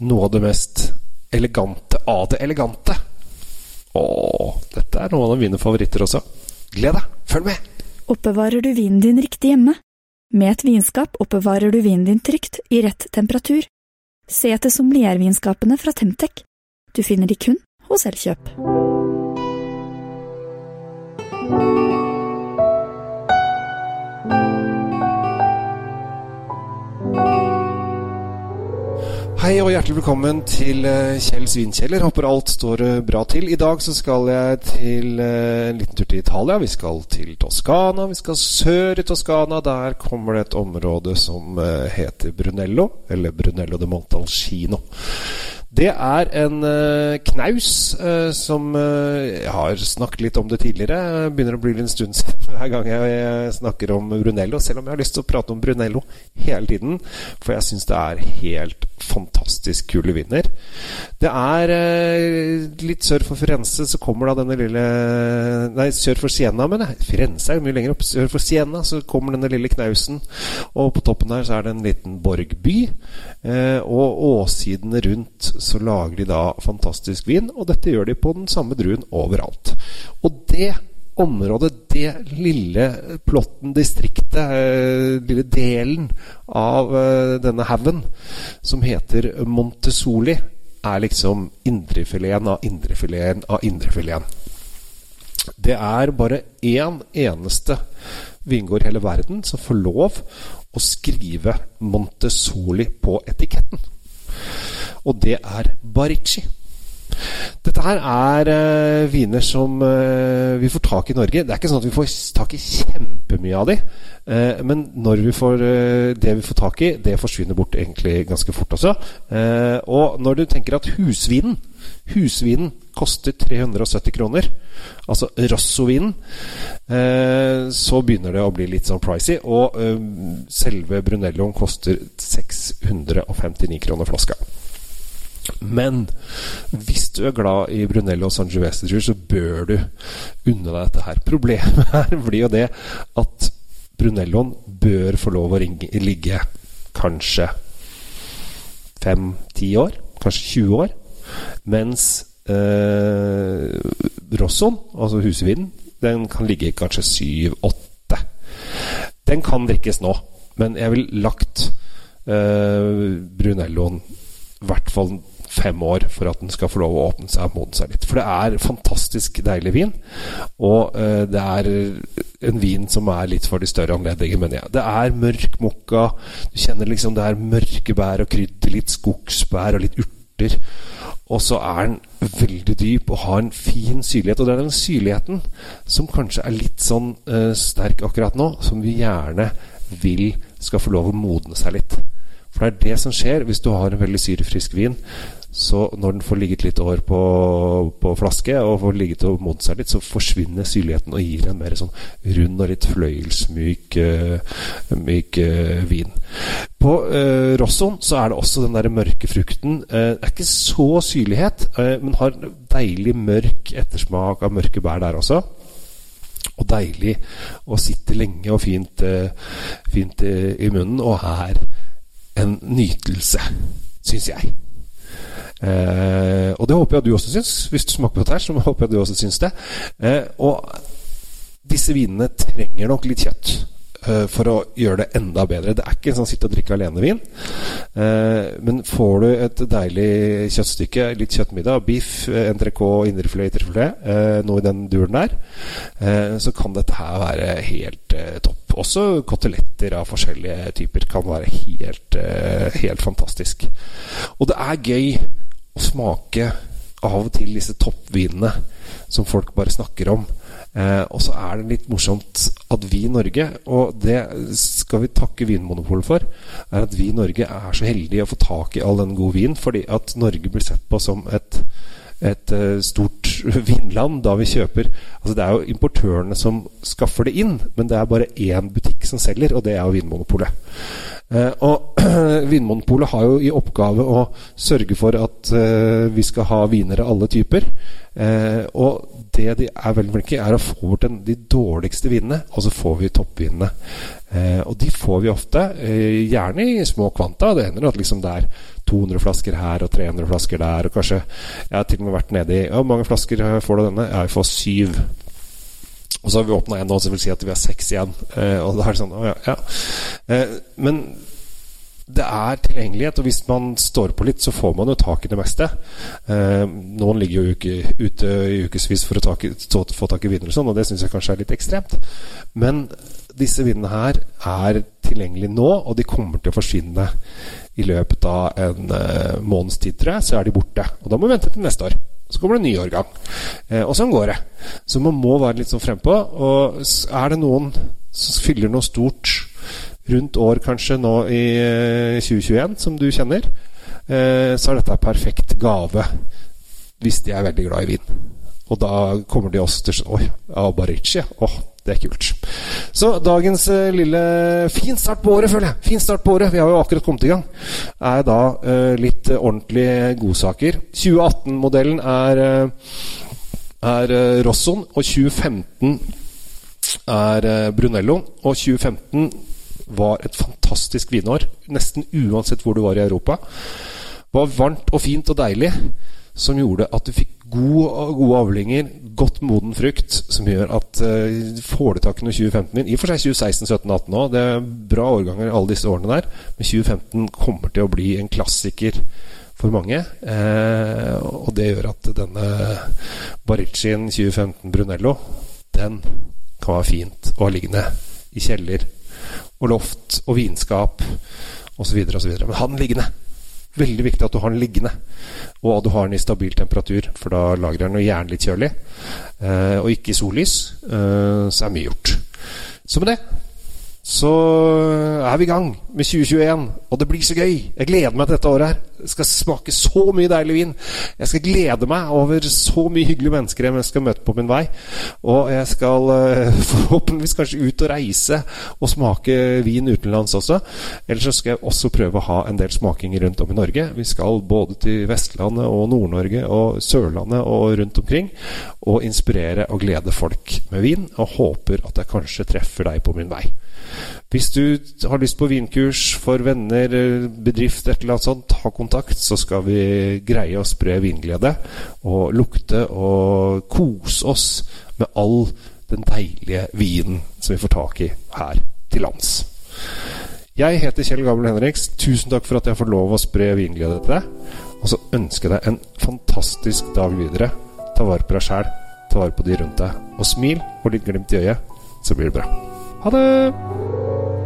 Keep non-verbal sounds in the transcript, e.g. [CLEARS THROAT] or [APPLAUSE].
noe av det mest elegante av det elegante. Å, dette er noen av mine favoritter også. Gled deg, følg med! Oppbevarer du vinen din riktig hjemme? Med et vinskap oppbevarer du vinen din trygt, i rett temperatur. Se etter sommeliervinskapene fra Temtec. Du finner de kun hos Elkjøp. Hei og hjertelig velkommen til eh, Kjell Svinkjeller. Håper alt står eh, bra til. I dag så skal jeg til eh, en liten tur til Italia. Vi skal til Toskana. Vi skal sør i Toskana. Der kommer det et område som heter Brunello, eller Brunello de Montalcino. Det er en knaus som Jeg har snakket litt om det tidligere. Begynner å bli en stund [LAUGHS] siden hver gang jeg snakker om Brunello. Selv om jeg har lyst til å prate om Brunello hele tiden. For jeg syns det er helt fantastisk kule vinner. Det er litt sør for Firenze så kommer da denne lille Nei, sør for Siena, mener jeg. Firenze er mye lenger opp. Sør for Siena så kommer denne lille knausen. Og på toppen her så er det en liten borgby. og åssidene rundt så lager de da fantastisk vin, og dette gjør de på den samme druen overalt. Og det området, det lille plotten, distriktet, eh, lille delen av eh, denne haugen som heter Montesoli, er liksom indrefileten av indrefileten av indrefileten. Det er bare én eneste vingård i hele verden som får lov å skrive Montesoli på etiketten og det er Barici. Dette her er uh, viner som uh, vi får tak i i Norge. Det er ikke sånn at vi får tak i kjempemye av de. Uh, men når vi får det vi får tak i, det forsvinner bort egentlig ganske fort også. og når du tenker at husvinen Husvinen koster 370 kroner, altså Rosso-vinen, så begynner det å bli litt sånn pricy. Og selve Brunelloen koster 659 kroner flaska. Men hvis du er glad i Brunello og Sangiovese, så bør du unne deg dette her. Problemet [LAUGHS] her blir jo det at Brunelloen bør få lov å ringe, ligge kanskje fem-ti år, kanskje 20 år. Mens eh, Rossoen, altså husvinen, den kan ligge kanskje syv-åtte. Den kan drikkes nå, men jeg vil lagt eh, Brunelloen i hvert fall fem år for at den skal få lov å åpne seg og modne seg litt. For det er fantastisk deilig vin. Og uh, det er en vin som er litt for de større anledninger, mener jeg. Det er mørk mokka. Du kjenner liksom det er mørke bær og krydder, litt skogsbær og litt urter. Og så er den veldig dyp og har en fin syrlighet. Og det er den syrligheten som kanskje er litt sånn uh, sterk akkurat nå, som vi gjerne vil skal få lov å modne seg litt. For det er det som skjer hvis du har en veldig syrefrisk vin. Så når den får ligget litt år på, på flaske og får ligget og modnet seg litt, så forsvinner syrligheten og gir en mer sånn rund og litt fløyelsmyk uh, myk, uh, vin. På uh, Rossoen så er det også den der mørke frukten. Uh, det er ikke så syrlighet, men har deilig mørk ettersmak av mørke bær der også. Og deilig å sitte lenge og fint, fint i munnen, og er en nytelse, syns jeg. Eh, og det håper jeg du også syns. Hvis du smaker på dette, så [LAUGHS] håper jeg du også syns det. Eh, og disse vinene trenger nok litt kjøtt eh, for å gjøre det enda bedre. Det er ikke en sånn sitte og drikke alene-vin. Uh, men får du et deilig kjøttstykke, litt kjøttmiddag, biff, entrecôte, indrefilet, ytterfilet, eh, noe i den duren der, så kan dette her være helt topp. Også koteletter av forskjellige typer kan være helt, helt fantastisk. Og det er gøy å smake av og til disse toppvinene som folk bare snakker om. Eh, og så er det litt morsomt at vi i Norge, og det skal vi takke Vinmonopolet for, er at vi i Norge er så heldige å få tak i all den gode vin, fordi at Norge blir sett på som et et uh, stort [LAUGHS] vinland da vi kjøper Altså Det er jo importørene som skaffer det inn, men det er bare én butikk som selger, og det er jo Vinmonopolet. Eh, og [CLEARS THROAT] Vinmonopolet har jo i oppgave å sørge for at eh, vi skal ha viner av alle typer. Eh, og det de er veldig flinke er å få bort de dårligste vinene, og så får vi toppvinene. Og de får vi ofte, gjerne i små kvanta. Det hender at liksom det er 200 flasker her og 300 flasker der. Og kanskje Jeg har til og med vært nedi Hvor mange flasker får du denne? Jeg får syv. Og så har vi åpna én nå, som vil si at vi har seks igjen. Eh, og da er det sånn Å ja. ja. Eh, men det er tilgjengelighet, og hvis man står på litt, så får man jo tak i det meste. Eh, noen ligger jo uke, ute i ukevis for å tak, så, få tak i viner og sånn, og det syns jeg kanskje er litt ekstremt. Men disse vinene her er tilgjengelige nå, og de kommer til å forsvinne i løpet av en eh, måneds tid, tror jeg. Så er de borte. Og da må vi vente til neste år. Så kommer det en ny årgang. Eh, og sånn går det. Så man må være litt sånn frempå. Og er det noen som fyller noe stort rundt år kanskje nå i 2021, eh, som du kjenner, eh, så er dette en perfekt gave hvis de er veldig glad i vin. Og da kommer de også til sånn Oi, Abarici. Åh, det er kult. Så dagens uh, lille Fin start på året, føler jeg. Fin start på året. Vi har jo akkurat kommet i gang. Er da uh, litt uh, ordentlige godsaker. 2018-modellen er, er Rosson, og 2015 er Brunello. Og 2015 var et fantastisk vinår. Nesten uansett hvor du var i Europa. Det Var varmt og fint og deilig som gjorde at du fikk gode, gode avlinger, godt moden frukt, som gjør at uh, får du tak i noe 2015 min I og for seg 2016, 17, 18 òg. Det er bra årganger alle disse årene der. Men 2015 kommer til å bli en klassiker for mange. Eh, og det gjør at denne Baricin 2015 Brunello, den kan være fint å ha liggende i kjeller og loft og vinskap osv. osv. Men ha den liggende. Veldig viktig at du har den liggende, og at du har den i stabil temperatur. For da lagrer den gjerne litt kjølig, eh, og ikke i sollys. Eh, så er mye gjort. Så med det så er vi i gang med 2021, og det blir så gøy. Jeg gleder meg til dette året her. Jeg skal smake så mye deilig vin. Jeg skal glede meg over så mye hyggelige mennesker jeg skal møte på min vei. Og jeg skal uh, [LAUGHS] forhåpentligvis kanskje ut og reise og smake vin utenlands også. Ellers så skal jeg også prøve å ha en del smakinger rundt om i Norge. Vi skal både til Vestlandet og Nord-Norge og Sørlandet og rundt omkring. Og inspirere og glede folk med vin. Og håper at jeg kanskje treffer deg på min vei. Hvis du har lyst på vinkurs for venner, bedrift, et eller annet sånt, ta kontakt, så skal vi greie å spre vinglede og lukte og kose oss med all den deilige vinen som vi får tak i her til lands. Jeg heter Kjell Gabel Henriks. Tusen takk for at jeg får lov å spre vinglede til deg. Og så ønsker jeg deg en fantastisk dag videre. Ta vare på deg sjæl, ta vare på de rundt deg, og smil og litt glimt i øyet, så blir det bra. Ha det!